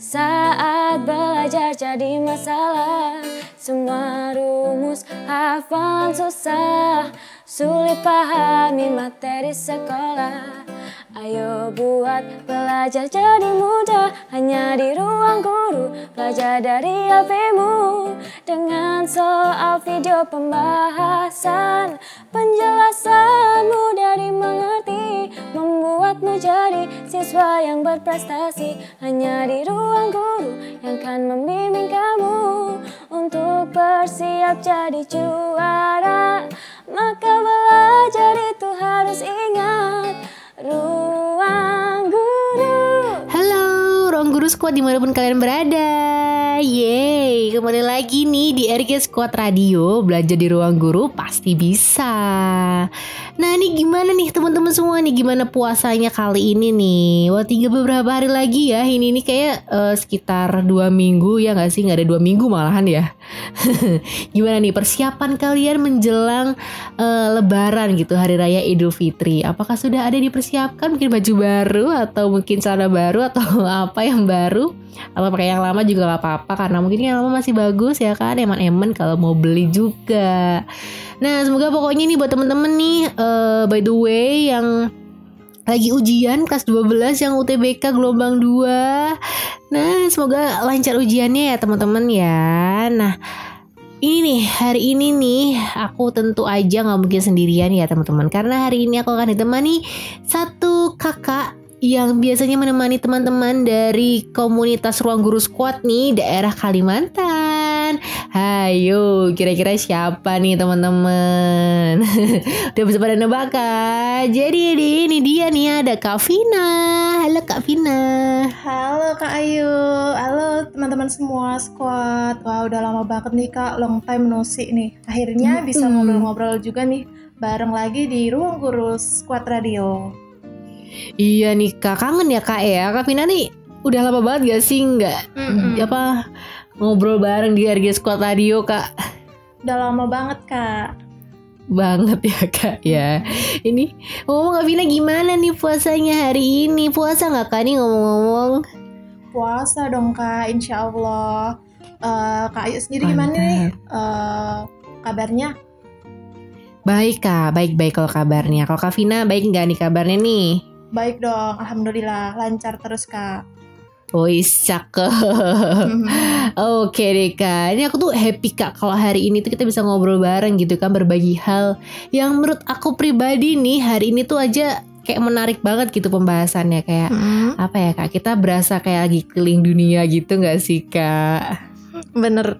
Saat belajar jadi masalah Semua rumus hafalan susah. Sulit pahami materi sekolah Ayo buat belajar jadi mudah Hanya di ruang guru Belajar dari HPmu Dengan soal video pembahasan Penjelasan mudah dimengerti Membuatmu jadi siswa yang berprestasi. Hanya di ruang guru yang akan membimbing kamu. Untuk bersiap jadi juara Maka belajar itu harus ingat Ruang Guru. Halo, Ruang Guru Squad di mana pun kalian berada Yeay, kembali lagi nih di RG Squad Radio. Belajar di Ruang Guru pasti bisa. Nah ini gimana nih teman-teman semua nih? Gimana puasanya kali ini nih? Wah tinggal beberapa hari lagi ya. Ini nih kayak eh, sekitar dua minggu ya gak sih? Gak ada dua minggu malahan ya. Gimana nih? Persiapan kalian menjelang eh, Lebaran gitu Hari Raya Idul Fitri. Apakah sudah ada dipersiapkan? Mungkin baju baru Atau mungkin celana baru Atau apa yang baru Atau pakai yang lama juga gak apa-apa Karena mungkin yang lama masih bagus ya kan Eman-eman kalau mau beli juga. Nah semoga pokoknya nih buat temen-temen nih eh, By the way yang lagi ujian kelas 12 yang UTBK gelombang 2 Nah semoga lancar ujiannya ya teman-teman ya. Nah ini nih hari ini nih aku tentu aja nggak mungkin sendirian ya teman-teman Karena hari ini aku akan ditemani satu kakak yang biasanya menemani teman-teman dari komunitas Ruang Guru Squad nih daerah Kalimantan. Hayo, kira-kira siapa nih teman-teman? Udah bisa pada nebak kan? Jadi ini dia nih ada Kak Vina. Halo Kak Vina. Halo Kak Ayu, halo teman-teman semua squad. Wah udah lama banget nih Kak, long time no see nih. Akhirnya bisa ngobrol-ngobrol juga nih bareng lagi di Ruang Guru Squad Radio. Iya nih Kak, kangen ya Kak ya. Kak Vina nih udah lama banget gak sih nggak Mm-mm. apa ngobrol bareng di RG Squad Radio Kak. Udah lama banget Kak. banget ya kak ya ini ngomong Kak Vina gimana nih puasanya hari ini puasa nggak kak nih ngomong-ngomong Puasa dong Kak, insya Allah. Eh, Kak Ayu sendiri gimana nih eh, kabarnya? baik kak baik baik kalau kabarnya kalau Kak Vina baik nggak nih kabarnya nih Baik dong, Alhamdulillah lancar terus Kak. Wih cakep Oke deh kak Ini aku tuh happy kak Kalau hari ini tuh kita bisa ngobrol bareng gitu kan Berbagi hal Yang menurut aku pribadi nih Hari ini tuh aja Kayak menarik banget gitu pembahasannya Kayak Mm-mm. apa ya kak Kita berasa kayak lagi keliling dunia gitu gak sih kak Bener.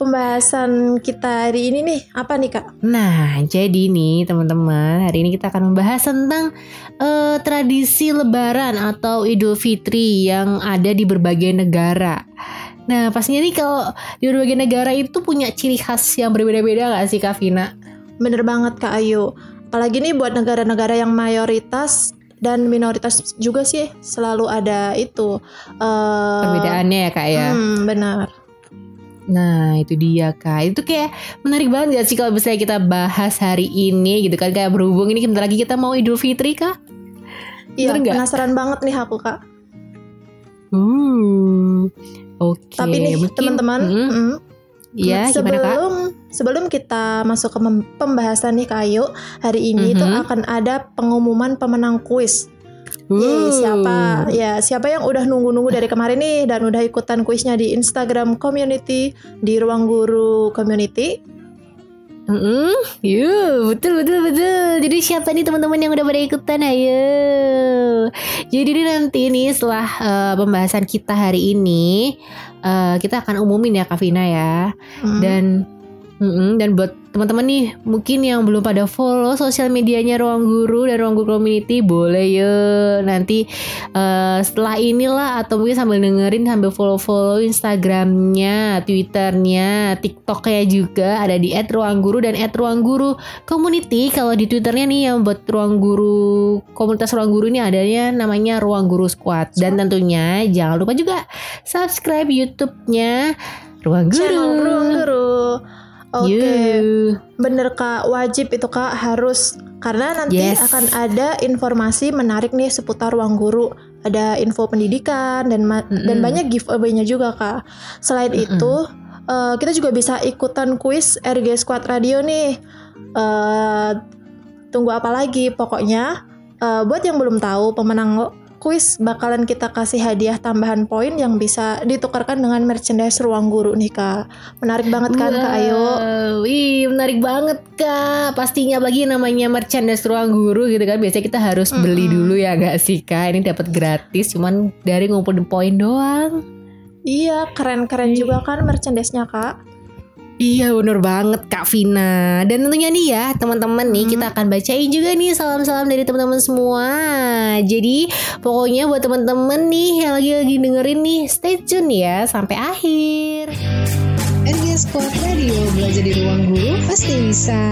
Pembahasan kita hari ini nih apa nih Kak? Nah, jadi nih teman-teman, hari ini kita akan membahas tentang eh, tradisi Lebaran atau Idul Fitri yang ada di berbagai negara. Nah, pastinya nih kalau di berbagai negara itu punya ciri khas yang berbeda-beda gak sih Kak Vina? Bener banget Kak Ayu. Apalagi nih buat negara-negara yang mayoritas dan minoritas juga sih selalu ada itu eh, Perbedaannya ya Kak ya. Hmm, benar. Nah, itu dia Kak. Itu kayak menarik banget gak sih kalau misalnya kita bahas hari ini gitu kan kayak berhubung ini bentar lagi kita mau Idul Fitri Kak. Iya, penasaran banget nih aku Kak. Uh. Oke. Tapi nih teman-teman, Hmm, mm, Iya, gimana Kak? sebelum sebelum kita masuk ke pembahasan nih Kak Ayu, hari ini tuh Mhm. akan ada pengumuman pemenang kuis. Yeay, siapa ya siapa yang udah nunggu-nunggu dari kemarin nih dan udah ikutan kuisnya di Instagram community di Ruang Guru Community. Mm-mm. Yuh, betul betul betul. Jadi siapa nih teman-teman yang udah pada ikutan? Ayo. Jadi nih nanti nih setelah eh, pembahasan kita hari ini eh, kita akan umumin ya Kavina ya. Hmm. Dan mm-mm, dan buat teman-teman nih mungkin yang belum pada follow sosial medianya Ruang Guru dan Ruang Guru Community boleh ya nanti eh, setelah inilah atau mungkin sambil dengerin sambil follow-follow Instagramnya, Twitternya, TikToknya juga ada di @ruangguru dan @ruangguru community. Kalau di Twitternya nih yang buat Ruang Guru komunitas Ruang Guru ini adanya namanya Ruang Guru Squad dan tentunya jangan lupa juga subscribe YouTube-nya Ruang Guru. channel Ruang Guru. Oke, You. bener kak, wajib itu kak harus karena nanti Yes. akan ada informasi menarik nih seputar ruang guru. ada info pendidikan dan ma- Mm-mm. dan banyak giveaway-nya juga kak. Selain Mm-mm. itu eh, kita juga bisa ikutan kuis RG Squad Radio nih. Eh, tunggu apa lagi? Pokoknya eh, buat yang belum tahu pemenang kuis bakalan kita kasih hadiah tambahan poin yang bisa ditukarkan dengan merchandise ruang guru nih kak. Menarik banget kan kak Ayu? Wow, Wih, menarik banget kak. Pastinya bagi namanya merchandise ruang guru gitu kan. Biasanya kita harus beli Mm-mm. dulu ya nggak sih kak? Ini dapat gratis, cuman dari ngumpulin poin doang. Iya, keren-keren juga kan merchandise-nya kak. Iya bener banget Kak Vina Dan tentunya nih ya teman-teman nih Hmm. Kita akan bacain juga nih salam-salam dari teman-teman semua Jadi pokoknya buat teman-teman nih yang lagi-lagi dengerin nih Stay tune ya sampai akhir RG Squad Radio belajar di ruang guru pasti bisa.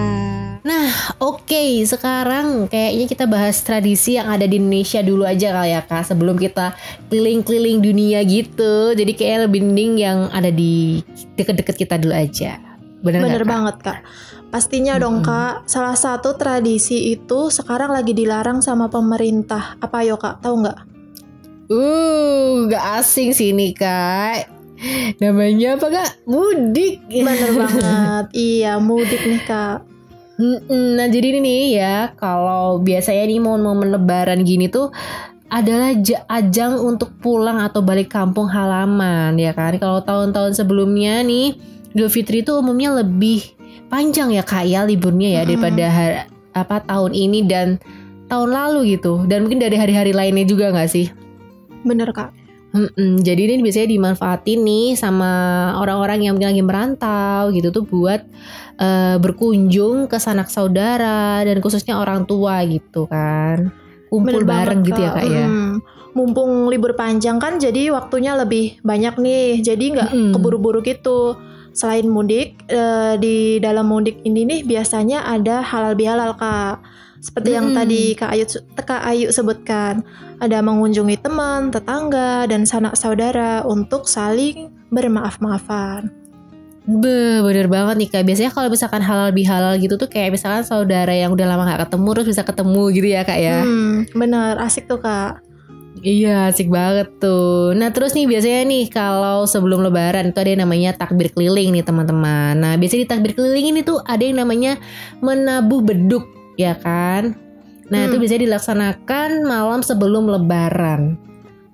Nah oke sekarang kayaknya kita bahas tradisi yang ada di Indonesia dulu aja kali ya Kak Sebelum kita keliling-keliling dunia gitu Jadi kayak lebih mending yang ada di deket-deket kita dulu aja Bener, Bener Kak? banget kak. Pastinya dong Mm-mm. kak. Salah satu tradisi itu sekarang lagi dilarang sama pemerintah. Apa yo kak? Tahu nggak? Uh, gak asing sih ini kak. Namanya apa kak? Mudik. Bener banget. Iya mudik nih kak. Nah jadi ini nih ya, kalau biasanya nih momen-momen lebaran gini tuh adalah ja- ajang untuk pulang atau balik kampung halaman ya kan. Kalau tahun-tahun sebelumnya nih, Idul Fitri itu umumnya lebih panjang ya kak ya liburnya ya Mm-mm. daripada har- apa tahun ini dan tahun lalu gitu. Dan mungkin dari hari-hari lainnya juga nggak sih? Bener kak. Mm-mm, jadi ini biasanya dimanfaatin nih sama orang-orang yang mungkin lagi merantau gitu tuh buat eh, berkunjung ke sanak saudara dan khususnya orang tua gitu kan kumpul Bener bareng banget, gitu ya kak ya. Mm. Mumpung libur panjang kan jadi waktunya lebih banyak nih. Jadi nggak Mm-mm. keburu-buru gitu. Selain mudik, eh, di dalam mudik ini nih biasanya ada halal bihalal kak. Seperti yang Mm. tadi Kak Ayu, Kak Ayu sebutkan, ada mengunjungi teman, tetangga, dan sanak saudara untuk saling bermaaf-maafan. Be, bener banget nih kak. Biasanya kalau misalkan halal bihalal gitu tuh kayak misalkan saudara yang udah lama gak ketemu terus bisa ketemu gitu ya kak ya. Hmm, bener, asik tuh kak. Iya asik banget tuh Nah terus nih biasanya nih Kalau sebelum lebaran itu ada yang namanya takbir keliling nih teman-teman Nah biasanya di takbir keliling ini tuh Ada yang namanya menabuh beduk Ya kan Nah itu Hmm. biasanya dilaksanakan malam sebelum lebaran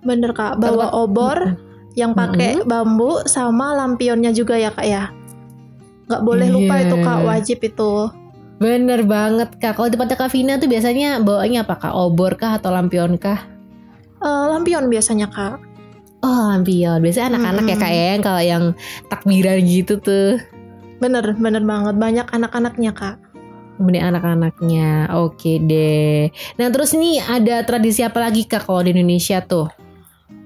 Bener kak, bawa obor yang pakai Mm-mm. bambu sama lampionnya juga ya kak ya. Nggak boleh lupa Iya. itu kak, wajib itu. Bener banget kak Kalau di tempat Kak Vina tuh biasanya bawaannya apa kak? Obor kah atau lampion kah? Eh, lampion biasanya kak. Oh lampion Biasanya anak-anak ya Mm-mm. kak ya yang Kalau yang takbiran gitu tuh Bener, bener banget. Banyak anak-anaknya kak. Benih anak-anaknya, oke deh. Nah terus nih ada tradisi apa lagi kak kalau di Indonesia tuh?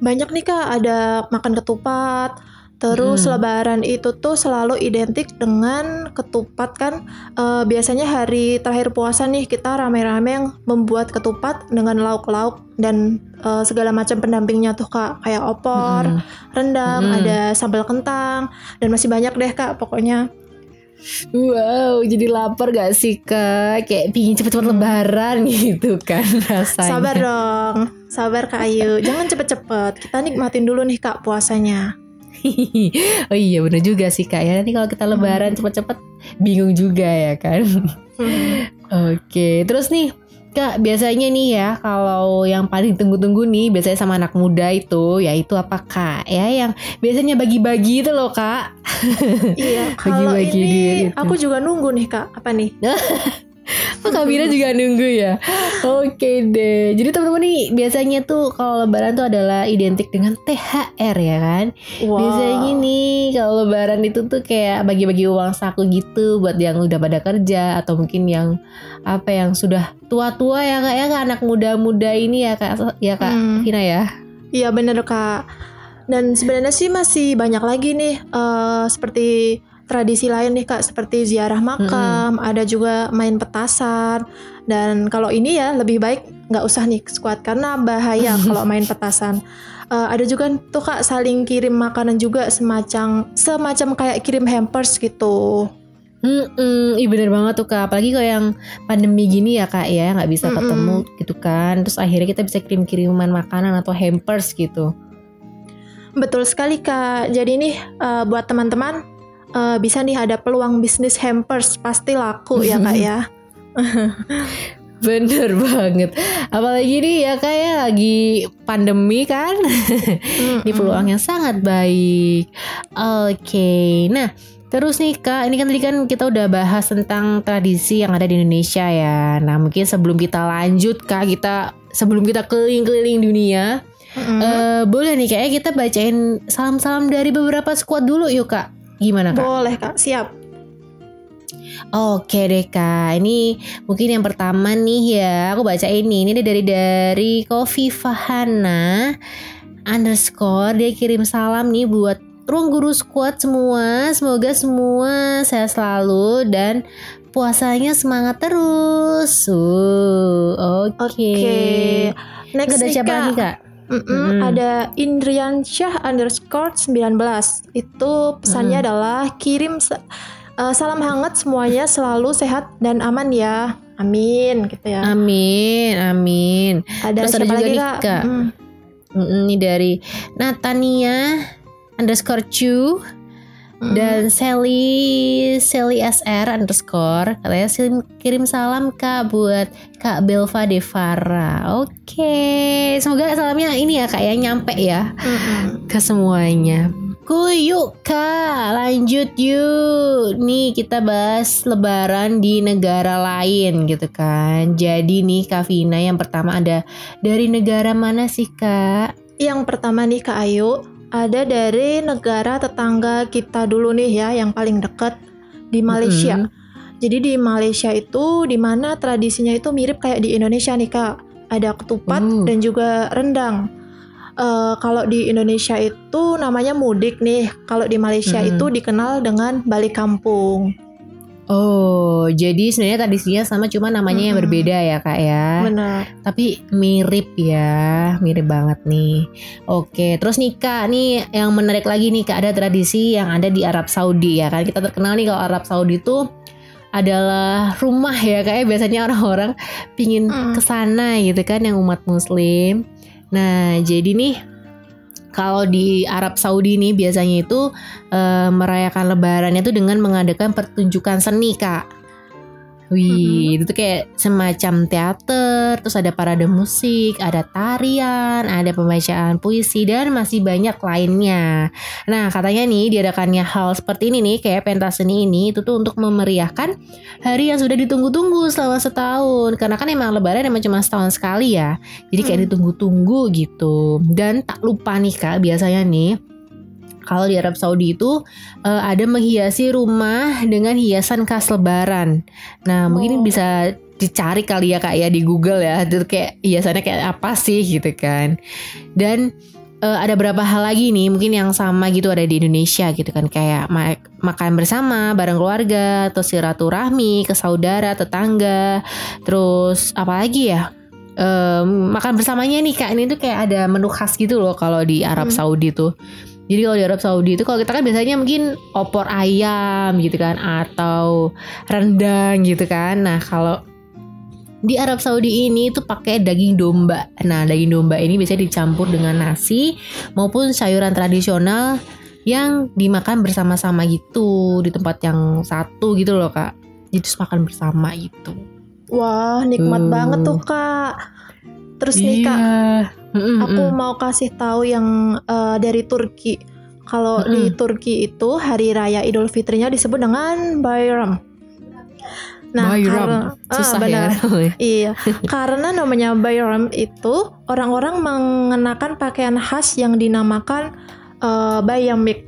Banyak nih kak, ada makan ketupat. Terus Mm. lebaran itu tuh selalu identik dengan ketupat kan. Eh, biasanya hari terakhir puasa nih kita rame-rame yang membuat ketupat dengan lauk-lauk dan eh, segala macam pendampingnya tuh kak. Kayak opor, Mm-mm. rendang, Mm-mm. ada sambal kentang, dan masih banyak deh kak pokoknya. Wow, jadi lapar gak sih kak? Kayak pingin cepet-cepet lebaran gitu kan rasanya. Sabar dong, sabar kak Ayu. Jangan cepet-cepet, kita nikmatin dulu nih kak puasanya. oh iya bener juga sih kak ya. Nanti kalau kita lebaran cepet-cepet bingung juga ya kan. Hmm. Oke, terus nih Kak, biasanya nih ya kalau yang paling tunggu-tunggu nih biasanya sama anak muda itu yaitu apa Kak? Ya yang biasanya bagi-bagi itu loh Kak. Iya, kalau Bagi-bagi ini duit itu. aku juga nunggu nih kak. Apa nih? Oh, Kak Bira juga nunggu ya. Oke deh. Jadi teman-teman nih biasanya tuh kalau lebaran tuh adalah identik dengan THR ya kan? Wow. Biasanya nih kalau lebaran itu tuh kayak bagi-bagi uang saku gitu buat yang udah pada kerja atau mungkin yang apa yang sudah tua-tua ya Kak ya Kak, anak muda-muda ini ya Kak ya Kak Hmm. Vina ya. Iya bener kak. Dan sebenarnya sih masih banyak lagi nih eh, seperti tradisi lain nih kak seperti ziarah makam, ada juga main petasan. Dan kalau ini ya lebih baik nggak usah nih squad karena bahaya kalau main petasan. Eh, ada juga tuh kak saling kirim makanan juga semacam semacam kayak kirim hampers gitu. Mm-mm, ih bener banget tuh kak Apalagi kalau yang pandemi gini ya kak ya nggak bisa Mm-mm. ketemu gitu kan Terus akhirnya kita bisa kirim-kiriman makanan atau hampers gitu Betul sekali Kak. Jadi nih eh, buat teman-teman eh, bisa nih ada peluang bisnis hampers pasti laku ya Kak ya. Bener banget Apalagi nih ya kak ya lagi pandemi kan Ini peluang yang sangat baik Oke Nah Terus nih kak, ini kan tadi kan kita udah bahas tentang tradisi yang ada di Indonesia ya. Nah mungkin sebelum kita lanjut kak, kita sebelum kita keliling-keliling dunia, Mm-mm. eh, boleh nih kayaknya kita bacain salam-salam dari beberapa squad dulu yuk kak. Gimana kak? Boleh Kak, siap. Oke deh kak, ini mungkin yang pertama nih ya, aku baca ini, ini dari dari Kofi Fahana underscore dia kirim salam nih buat ruang guru squad semua, semoga semua sehat selalu dan puasanya semangat terus. Uh, Oke. Oke. Next Ada siapa lagi kak? Mm-mm, Mm-mm. Ada Indrian Syah underscore 19 Itu pesannya adalah kirim eh, salam hangat semuanya selalu sehat dan aman ya Amin gitu ya Amin, amin. Ada terus ada juga lagi nih, Kak? Kak. Mm. Mm, Ini dari Natania underscore Chu. Mm. Dan Sally Sally SR underscore katanya kirim, salam kak buat Kak Belva Devara. Oke, semoga salamnya ini ya kak ya nyampe ya Mm-mm. ke semuanya. Kuy, yuk kak, lanjut yuk. Nih kita bahas Lebaran di negara lain gitu kan. Jadi nih Kak Vina yang pertama ada dari negara mana sih kak? Yang pertama nih Kak Ayu, ada dari negara tetangga kita dulu nih ya, yang paling dekat di Malaysia. Mm-mm. Jadi di Malaysia itu di mana tradisinya itu mirip kayak di Indonesia nih Kak. Ada ketupat Uh. dan juga rendang. Eh, kalau di Indonesia itu namanya mudik nih. Kalau di Malaysia Mm-mm. itu dikenal dengan balik kampung. Oh, jadi sebenarnya tradisinya sama cuma namanya yang Mm-mm. berbeda ya kak ya. Benar. Tapi mirip ya, mirip banget nih. Oke, terus nih kak, nih yang menarik lagi nih kak ada tradisi yang ada di Arab Saudi ya kan. Kita terkenal nih kalau Arab Saudi itu adalah rumah ya kayak biasanya orang-orang pingin Mm. ke sana gitu kan yang umat Muslim. Nah jadi nih kalau di Arab Saudi nih biasanya itu eh, merayakan Lebarannya itu dengan mengadakan pertunjukan seni kak. Wih, itu tuh kayak semacam teater, terus ada parade musik, ada tarian, ada pembacaan puisi dan masih banyak lainnya. Nah, katanya nih diadakannya hal seperti ini nih, kayak pentas seni ini itu tuh untuk memeriahkan hari yang sudah ditunggu-tunggu selama setahun. Karena kan emang lebaran emang cuma setahun sekali ya. Jadi kayak Hmm. ditunggu-tunggu gitu. Dan tak lupa nih Kak, biasanya nih kalau di Arab Saudi itu eh, ada menghiasi rumah dengan hiasan khas lebaran. Nah, mungkin Oh. bisa dicari kali ya Kak ya di Google ya. Itu kayak hiasannya kayak apa sih gitu kan. Dan eh, ada berapa hal lagi nih mungkin yang sama gitu ada di Indonesia gitu kan kayak ma- makan bersama bareng keluarga atau silaturahmi ke saudara tetangga terus apa lagi ya Em, makan bersamanya nih kak ini tuh kayak ada menu khas gitu loh kalau di Arab Hmm. Saudi tuh jadi kalau di Arab Saudi itu kalau kita kan biasanya mungkin opor ayam gitu kan atau rendang gitu kan nah kalau di Arab Saudi ini tuh pakai daging domba. Nah, daging domba ini biasanya dicampur dengan nasi maupun sayuran tradisional yang dimakan bersama-sama gitu di tempat yang satu gitu loh, Kak. Jadi terus makan bersama gitu. Wah, nikmat Hmm. banget tuh Kak. Terus nih Kak, Mm-mm, aku mm. mau kasih tahu yang eh, dari Turki. Kalau di. Turki itu hari raya Idul Fitrinya disebut dengan Bayram. Nah, Bayram. karena ah, susah benar. ya. Iya, karena namanya Bayram itu orang-orang mengenakan pakaian khas yang dinamakan eh, Bayamik.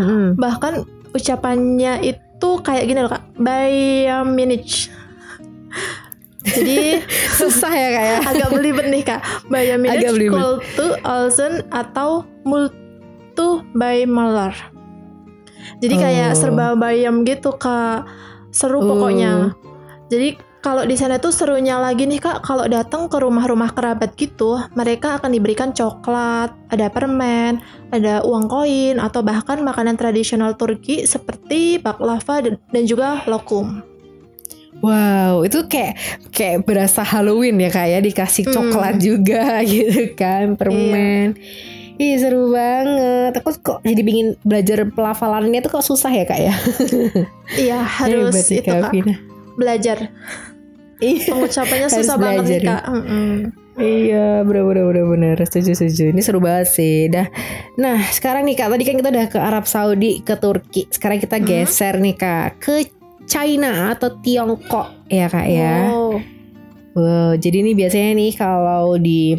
Mm-mm. Bahkan ucapannya itu kayak gini loh kak, Bayaminich. Jadi susah ya Kak ya. agak belibet nih kak, Bayaminich Agak belibet. call to Alzen atau Multu Baymalar. Jadi kayak Oh. serba bayam gitu kak, seru Oh. pokoknya. Jadi kalau di sana tuh serunya lagi nih kak, kalau datang ke rumah-rumah kerabat gitu, mereka akan diberikan coklat, ada permen, ada uang koin, atau bahkan makanan tradisional Turki seperti baklava dan juga lokum. Wow, itu kayak kayak berasa Halloween ya kak ya dikasih Hmm. coklat juga gitu kan, permen. Ih seru banget. Aku kok jadi pingin belajar pelafalannya tuh kok susah ya kak ya. Iya harus Hebat itu kak Vina. belajar. Iya. Pengucapannya Harus susah banget nih belajar ya. kak. Mm-mm. Iya, bener bener bener bener setuju setuju. Ini seru banget sih. Dah. Nah, sekarang nih Kak, tadi kan kita udah ke Arab Saudi, ke Turki. Sekarang kita Hmm. geser nih Kak ke China atau Tiongkok ya Kak ya. Wow. Wow, jadi ini biasanya nih kalau di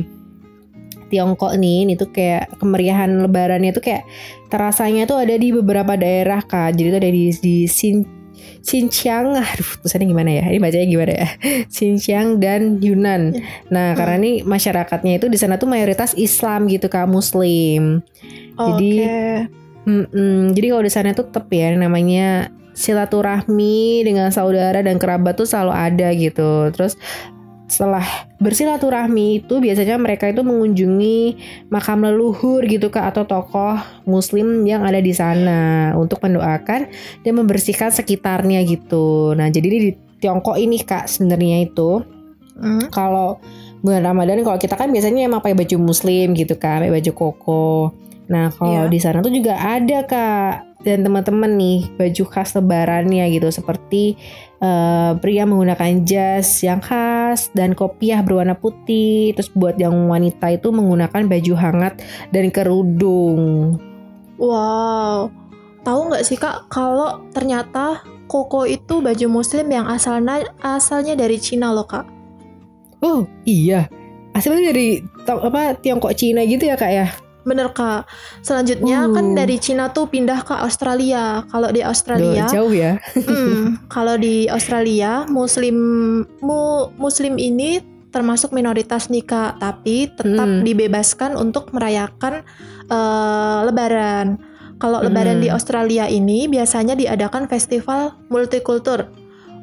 Tiongkok nih, ini tuh kayak kemeriahan lebarannya tuh kayak terasanya tuh ada di beberapa daerah Kak. Jadi tuh ada di di Xin Xinjiang, aduh tulisannya gimana ya? Ini bacanya gimana ya? Xinjiang dan Yunnan. Nah, karena nih masyarakatnya itu di sana tuh mayoritas Islam gitu Kak, Muslim. Jadi, Oke. Mm-mm, jadi kalau di sana tuh tetap ya namanya silaturahmi dengan saudara dan kerabat tuh selalu ada gitu. Terus setelah bersilaturahmi itu biasanya mereka itu mengunjungi makam leluhur gitu kak atau tokoh muslim yang ada di sana untuk mendoakan dan membersihkan sekitarnya gitu. Nah jadi di Tiongkok ini kak sebenarnya itu Hmm. kalau bulan Ramadan kalau kita kan biasanya emang pakai baju muslim gitu kan, pakai baju koko. Nah, kalau Iya. di sana tuh juga ada Kak dan teman-teman nih baju khas lebarannya gitu seperti eh, pria menggunakan jas yang khas dan kopiah berwarna putih. Terus buat yang wanita itu menggunakan baju hangat dan kerudung. Wow. Tahu nggak sih kak kalau ternyata koko itu baju muslim yang asalnya asalnya dari Cina loh kak. Oh, iya. Asalnya dari apa Tiongkok Cina gitu ya Kak ya? Bener kak. Selanjutnya Uh. kan dari Cina tuh pindah ke Australia. Kalau di Duh, Australia, jauh ya. hmm, kalau di Australia Muslim mu, Muslim ini termasuk minoritas nih kak, tapi tetap Hmm. dibebaskan untuk merayakan eh, Lebaran. Kalau Lebaran Hmm. di Australia ini biasanya diadakan festival multikultur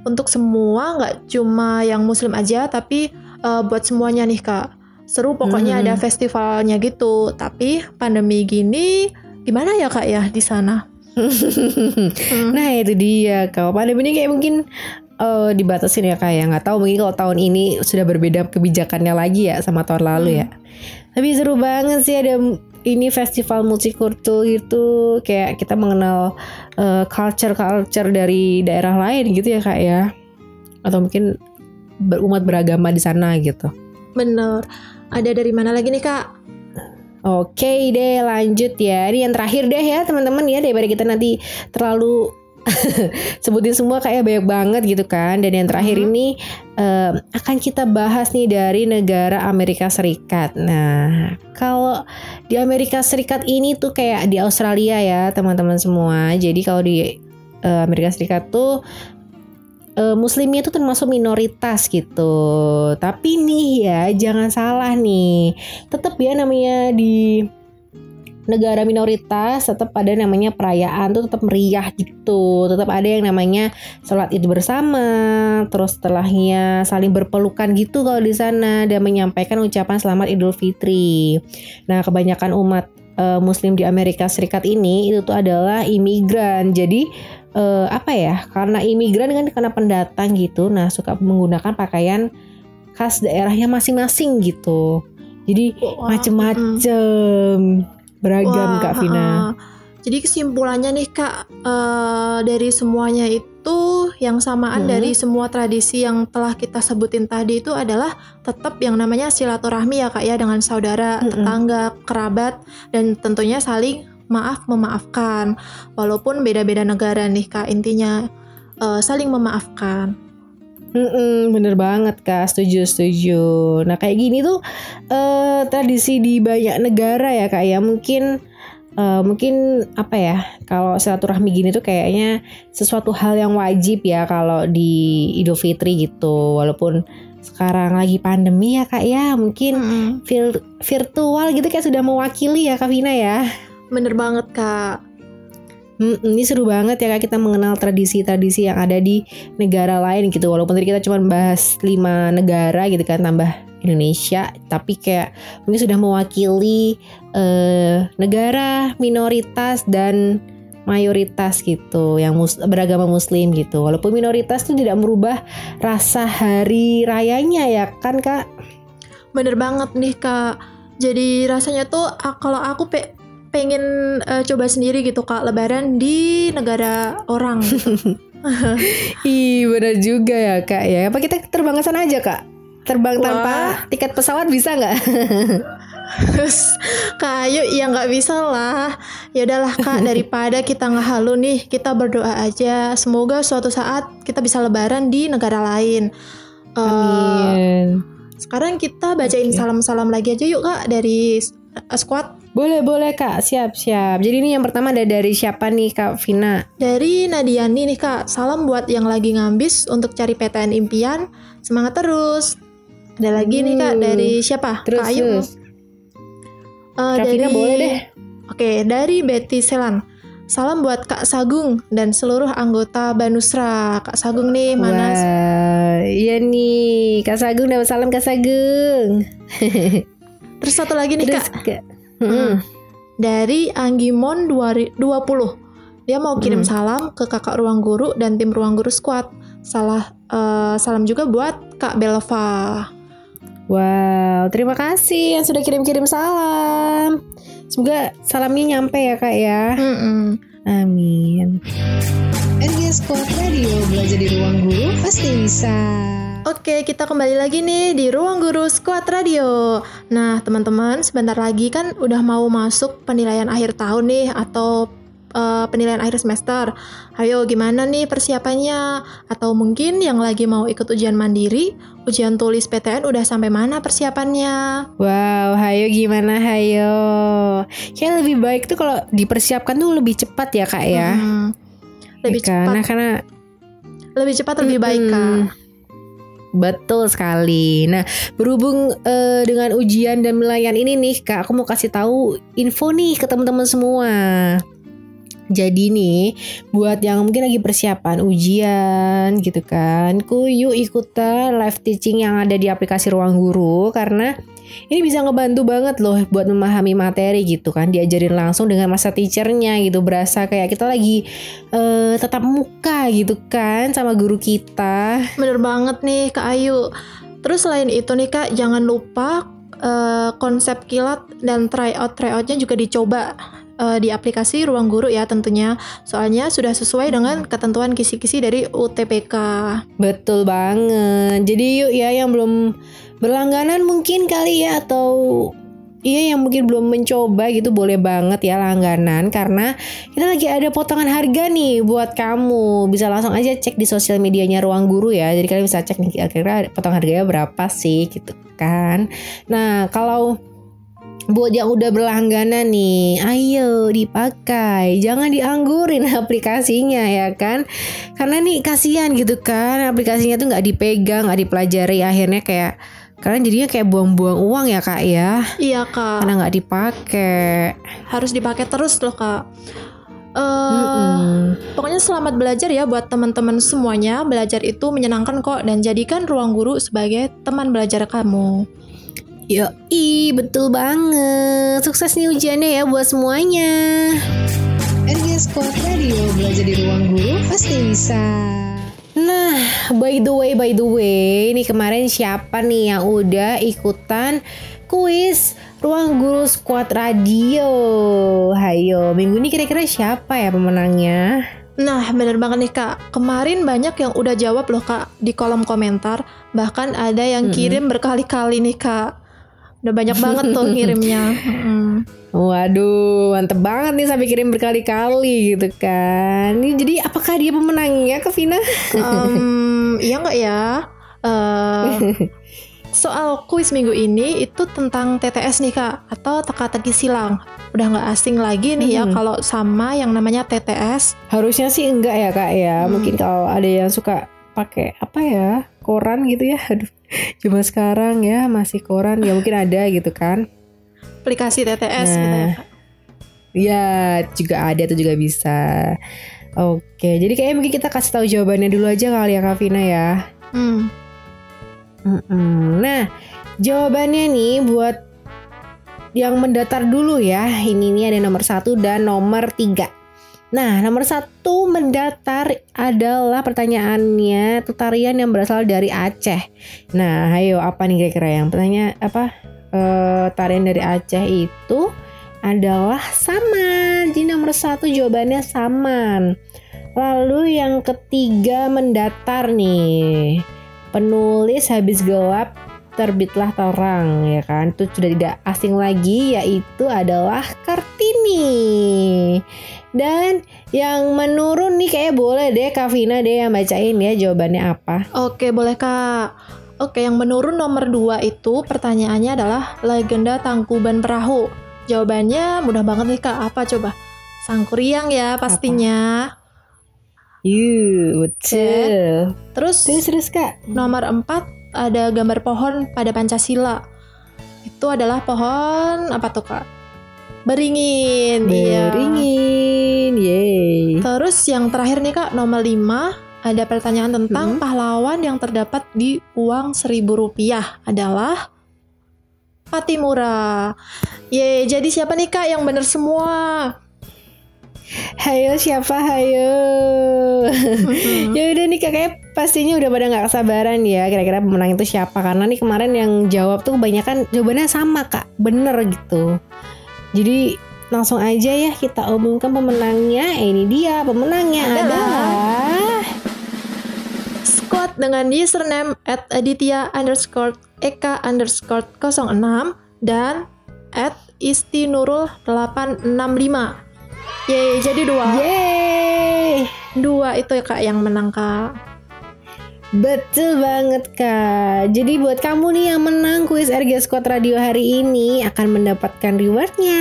untuk semua, nggak cuma yang Muslim aja, tapi eh, buat semuanya nih kak. Seru pokoknya Hmm. ada festivalnya gitu. Tapi pandemi gini gimana ya kak ya di sana? Hmm. Nah itu dia kalau pandemi ini kayak mungkin eh, dibatasin ya kayak nggak tahu mungkin kalau tahun ini sudah berbeda kebijakannya lagi ya sama tahun lalu ya. Tapi seru banget sih ada ini festival multikultur gitu kayak kita mengenal culture culture dari daerah lain gitu ya kak ya atau mungkin berumat beragama di sana gitu. Bener. Ada dari mana lagi nih kak? Oke deh lanjut ya. Ini yang terakhir deh ya teman-teman ya Daripada kita nanti terlalu sebutin semua kayak banyak banget gitu kan. Dan yang terakhir Mhm. ini eh, akan kita bahas nih dari negara Amerika Serikat. Nah kalau di Amerika Serikat ini tuh kayak di Australia ya teman-teman semua. Jadi kalau di eh, Amerika Serikat tuh eh, muslimnya itu termasuk minoritas gitu. Tapi nih ya, jangan salah nih. Tetap ya namanya di negara minoritas tetap ada namanya perayaan tuh tetap meriah gitu. Tetap ada yang namanya sholat itu bersama, terus setelahnya saling berpelukan gitu kalau di sana dan menyampaikan ucapan selamat Idul Fitri. Nah, kebanyakan umat eh, muslim di Amerika Serikat ini itu tuh adalah imigran. Jadi eh, apa ya karena imigran kan karena pendatang gitu nah suka menggunakan pakaian khas daerahnya masing-masing gitu jadi macem-macem beragam Wah, kak Vina ha-ha. Jadi kesimpulannya nih kak eh, dari semuanya itu yang samaan Hmm. dari semua tradisi yang telah kita sebutin tadi itu adalah tetap yang namanya silaturahmi ya kak ya dengan saudara, Mm-mm. tetangga, kerabat dan tentunya saling maaf memaafkan. Walaupun beda-beda negara nih kak intinya eh, saling memaafkan. Mm-mm, bener banget kak. Setuju setuju. Nah kayak gini tuh eh, tradisi di banyak negara ya kak ya. Mungkin eh, mungkin apa ya kalau silaturahmi gini tuh kayaknya sesuatu hal yang wajib ya kalau di Idul Fitri gitu. Walaupun sekarang lagi pandemi ya kak ya. Mungkin vir- virtual gitu kayak sudah mewakili ya kak Vina ya Bener banget kak. Ini seru banget ya kak kita mengenal tradisi-tradisi yang ada di negara lain gitu. Walaupun tadi kita cuma bahas lima negara gitu kan tambah Indonesia, tapi kayak mungkin sudah mewakili eh, negara minoritas dan mayoritas gitu yang mus beragama muslim gitu. Walaupun minoritas itu tidak merubah rasa hari rayanya ya kan kak? Bener banget nih kak. Jadi rasanya tuh kalau aku pe- pengen eh, coba sendiri gitu kak Lebaran di negara orang. gitu. Ih bener juga ya kak ya. Apa kita terbang ke sana aja kak? Terbang Wah. tanpa tiket pesawat bisa nggak? Terus kak Ayu ya nggak bisa lah. Ya udahlah kak daripada kita ngehalu nih kita berdoa aja. Semoga suatu saat kita bisa Lebaran di negara lain. Eh, Amin. sekarang kita bacain salam-salam lagi aja yuk kak dari eh, squad. Boleh boleh kak siap siap. Jadi ini yang pertama ada dari siapa nih kak Vina? Dari Nadiani nih kak, salam buat yang lagi ngambis untuk cari PTN impian, semangat terus. Ada lagi nih kak Hmm. dari siapa? Terus kak Ayu. terus. Eh, Kak Vina boleh deh. Oke, dari Betty Selan. Salam buat Kak Sagung dan seluruh anggota Banusra. Kak Sagung nih mana? Wah, iya nih Kak Sagung dapat salam Kak Sagung. Terus satu lagi nih Terus kak, Kak. Hmm. dari Anggimon 20. Dia mau kirim Hmm. salam ke kakak ruang guru dan tim ruang guru squad. Salah eh, salam juga buat Kak Belva. Wow, terima kasih yang sudah kirim-kirim salam. Semoga salamnya nyampe ya kak ya. Mm-mm. Amin. RG Squad Radio belajar di ruang guru pasti bisa. Oke, kita kembali lagi nih di Ruang Guru Squad Radio. Nah, teman-teman, sebentar lagi kan udah mau masuk penilaian akhir tahun nih atau eh, penilaian akhir semester. Ayo, gimana nih persiapannya? Atau mungkin yang lagi mau ikut ujian mandiri, ujian tulis PTN udah sampai mana persiapannya? Wow, hayo gimana hayo? Kayak lebih baik tuh kalau dipersiapkan tuh lebih cepat ya kak ya. Hmm, lebih Ya kan? cepat, Nah, karena lebih cepat lebih baik, Kak. Betul sekali. Nah, berhubung eh, dengan ujian dan melayan ini nih, Kak, aku mau kasih tahu info nih ke teman-teman semua. Jadi nih, buat yang mungkin lagi persiapan ujian gitu kan, ku yuk ikutan live teaching yang ada di aplikasi Ruang Guru karena ini bisa ngebantu banget loh buat memahami materi gitu kan, diajarin langsung dengan masa teachernya gitu, berasa kayak kita lagi eh, tetap muka gitu kan sama guru kita. Bener banget nih Kak Ayu. Terus selain itu nih Kak, jangan lupa eh, konsep kilat dan tryout tryoutnya juga dicoba eh, di aplikasi Ruang Guru ya tentunya. Soalnya sudah sesuai dengan ketentuan kisi-kisi dari UTPK. Betul banget. Jadi yuk ya yang belum berlangganan mungkin kali ya atau Iya yang mungkin belum mencoba gitu boleh banget ya langganan karena kita lagi ada potongan harga nih buat kamu bisa langsung aja cek di sosial medianya Ruang Guru ya jadi kalian bisa cek nih kira-kira potongan harganya berapa sih gitu kan nah kalau buat yang udah berlangganan nih ayo dipakai jangan dianggurin aplikasinya ya kan karena nih kasihan gitu kan aplikasinya tuh nggak dipegang nggak dipelajari akhirnya kayak karena jadinya kayak buang-buang uang ya kak ya Iya Kak, karena nggak dipakai harus dipakai terus loh Kak. Eh, Mm-mm. Pokoknya selamat belajar ya buat teman-teman semuanya. Belajar itu menyenangkan kok dan jadikan ruang guru sebagai teman belajar kamu. Yoi, betul banget. Sukses nih ujiannya ya buat semuanya. RG Squad Radio belajar di ruang guru pasti bisa. Nah, by the way, by the way, ini kemarin siapa nih yang udah ikutan kuis Ruang Guru Squad Radio? Hayo, minggu ini kira-kira siapa ya pemenangnya? Nah, bener banget nih Kak. Kemarin banyak yang udah jawab loh Kak di kolom komentar. Bahkan ada yang kirim berkali-kali nih Kak. Udah banyak banget tuh ngirimnya. Mm. Waduh, mantep banget nih sampai kirim berkali-kali gitu kan. Ini jadi apakah dia pemenangnya ke Vina? Em, iya nggak ya? Eh, soal kuis minggu ini itu tentang TTS nih Kak atau teka-teki silang. Udah nggak asing lagi nih ya Mhm. kalau sama yang namanya TTS. Harusnya sih enggak ya kak ya. Hmm. Mungkin kalau ada yang suka pakai apa ya koran gitu ya. Aduh, cuma sekarang ya masih koran ya mungkin ada gitu kan. aplikasi TTS gitu ya Nah. Ya, juga ada tuh juga bisa. Oke, jadi kayaknya mungkin kita kasih tahu jawabannya dulu aja kali ya Kak Vina ya. Hmm. Mm-mm. Nah, jawabannya nih buat yang mendatar dulu ya. Ini nih ada nomor satu dan nomor tiga. Nah, nomor satu mendatar adalah pertanyaannya tarian yang berasal dari Aceh. Nah, ayo apa nih kira-kira yang pertanyaan apa eh, tarian dari Aceh itu adalah saman. Jadi nomor satu jawabannya saman. Lalu yang ketiga mendatar nih. Penulis habis gelap terbitlah terang ya kan itu sudah tidak asing lagi yaitu adalah Kartini dan yang menurun nih kayak boleh deh Kavina deh yang bacain ya jawabannya apa Oke, boleh Kak. Oke, yang menurun nomor 2 itu pertanyaannya adalah legenda Tangkuban Perahu. Jawabannya mudah banget nih Kak. Apa coba? Sangkuriang ya pastinya. Yuh, betul. Terus Terus terus kak. nomor 4 ada gambar pohon pada Pancasila. Itu adalah pohon apa tuh Kak? Beringin. iya. Beringin, yeay. Terus yang terakhir nih Kak, nomor 5 ada pertanyaan tentang Hmm. pahlawan yang terdapat di uang seribu rupiah adalah Patimura. Ye, jadi siapa nih Kak yang bener semua? Hayo siapa hayo? ya udah nih kakaknya pastinya udah pada nggak kesabaran ya kira-kira pemenang itu siapa karena nih kemarin yang jawab tuh kebanyakan jawabannya sama kak bener gitu jadi langsung aja ya kita umumkan pemenangnya Eh, ini dia pemenangnya Adalah- adalah Squad dengan username at Aditya underscore Eka underscore 06 dan at Istinurul 865. Yeay, jadi dua. yeay Dua itu ya Kak yang menang Kak. Betul banget kak. Jadi buat kamu nih yang menang kuis RG Squad Radio hari ini Akan mendapatkan rewardnya.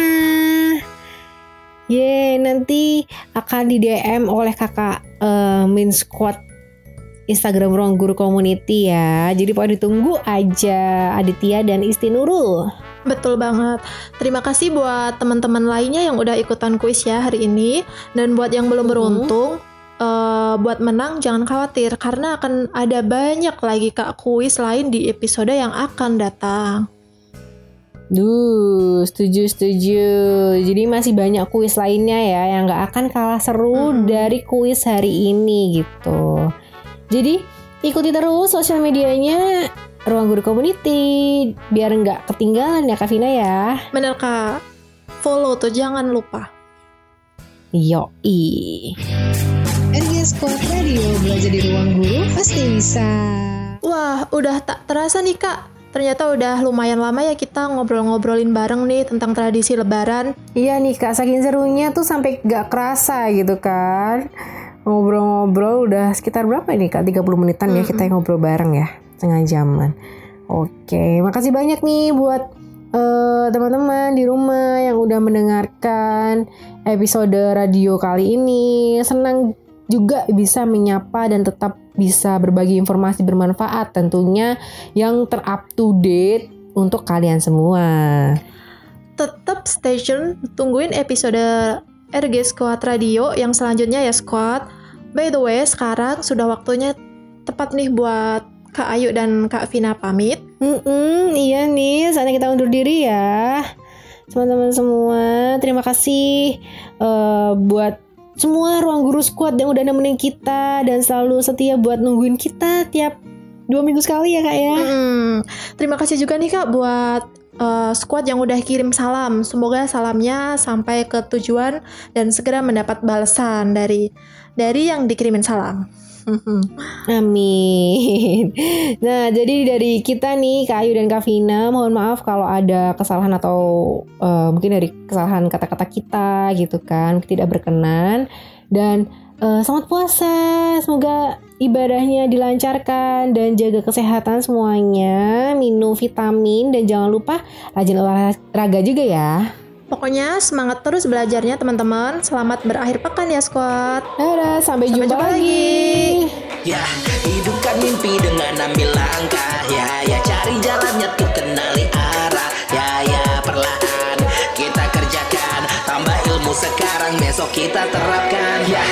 Yeay nanti akan di DM oleh kakak eh, Min Squad Instagram Ruang Guru Community ya. Jadi pokoknya ditunggu aja Aditya dan Isti Nurul. Betul banget. Terima kasih buat teman-teman lainnya yang udah ikutan kuis ya hari ini. Dan buat yang belum beruntung, eh, buat menang jangan khawatir karena akan ada banyak lagi kak kuis lain di episode yang akan datang. Duh, setuju setuju. Jadi masih banyak kuis lainnya ya yang nggak akan kalah seru Mm-mm. dari kuis hari ini gitu. Jadi ikuti terus sosial medianya Ruang Guru Community biar nggak ketinggalan ya Kak Vina ya. Bener kak. Follow tuh jangan lupa. Yoi. Squad Radio belajar di ruang guru pasti bisa. Wah, udah tak terasa nih kak. Ternyata udah lumayan lama ya kita ngobrol-ngobrolin bareng nih tentang tradisi lebaran. Iya nih Kak, saking serunya tuh sampai nggak kerasa gitu kan. Ngobrol-ngobrol udah sekitar berapa nih Kak? 30 menitan ya kita ngobrol bareng ya. Setengah jaman. Oke, makasih banyak nih buat eh, teman-teman di rumah yang udah mendengarkan episode radio kali ini. Senang juga bisa menyapa dan tetap bisa berbagi informasi bermanfaat tentunya yang terup to date untuk kalian semua. Tetap stay tune, tungguin episode RG Squad Radio yang selanjutnya ya Squad. By the way, sekarang sudah waktunya tepat nih buat Kak Ayu dan Kak Vina pamit. Mm-mm, iya nih, saatnya kita undur diri ya. Teman-teman semua, terima kasih eh, buat semua ruang guru squad yang udah nemenin kita dan selalu setia buat nungguin kita tiap dua minggu sekali ya kak ya. Hmm, terima kasih juga nih Kak buat uh, squad yang udah kirim salam. Semoga salamnya sampai ke tujuan dan segera mendapat balasan dari dari yang dikirimin salam. Amin. Nah, jadi dari kita nih, Kak Ayu dan Kak Vina, mohon maaf kalau ada kesalahan atau eh, mungkin dari kesalahan kata-kata kita gitu kan, tidak berkenan. Dan eh, selamat puasa, semoga ibadahnya dilancarkan dan jaga kesehatan semuanya, minum vitamin dan jangan lupa rajin olahraga juga ya. Pokoknya semangat terus belajarnya teman-teman. Selamat berakhir pekan ya squad. Dadah, sampai, Sampai jumpa, jumpa lagi. lagi. Ya, hidupkan mimpi dengan ambil langkah. Ya, ya cari jalannya tuh kenali arah. Ya, ya perlahan kita kerjakan. Tambah ilmu sekarang besok kita terapkan. Ya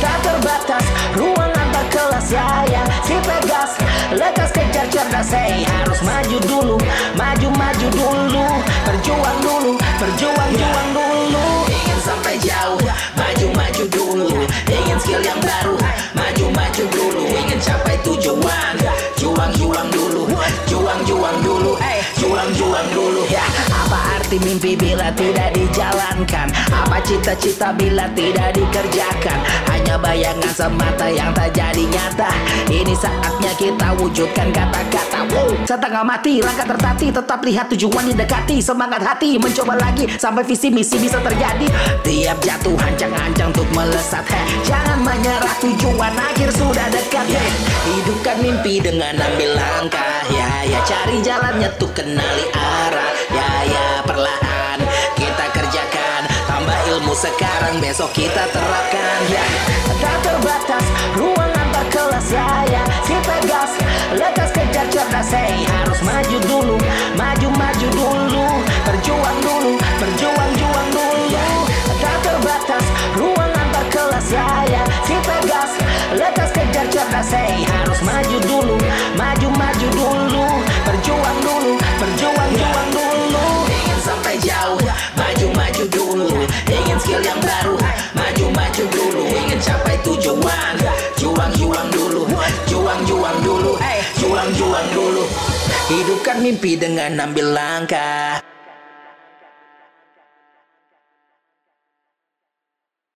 tak terbatas ruang antar kelas ya ya si pegas lekas kejar cerdas. Hey harus maju dulu maju maju dulu. Berjuang dulu berjuang juang dulu. Ingin sampai jauh maju maju dulu. Ingin skill yang baru mimpi bila tidak dijalankan? Apa cita-cita bila tidak dikerjakan? Hanya bayangan semata yang tak jadi nyata. Ini saatnya kita wujudkan kata-kata wow! Setengah mati langkah tertati tetap lihat tujuan didekati semangat hati mencoba lagi sampai visi misi bisa terjadi. Tiap jatuh hancang-hancang untuk melesat. Hey, jangan menyerah tujuan akhir sudah dekat. Hey. hidupkan mimpi dengan ambil langkah. Ya ya cari jalannya tuh kenali arah. Ya ya perlahan kita kerjakan. Tambah ilmu sekarang besok kita terapkan. Ya. Tak terbatas ruang antar kelas ya ya si pegas lekas kejar cerdas. Hey harus maju dulu maju maju dulu. Berjuang dulu berjuang juang dulu. Tak terbatas ruang antar kelas ya ya si pegas lekas kejar cerdas. Hey harus maju dulu maju maju dulu skill yang baru. Maju maju dulu ingin capai tujuan. Juang juang dulu juang juang dulu. Eh juang juang dulu. Hidupkan mimpi dengan ambil langkah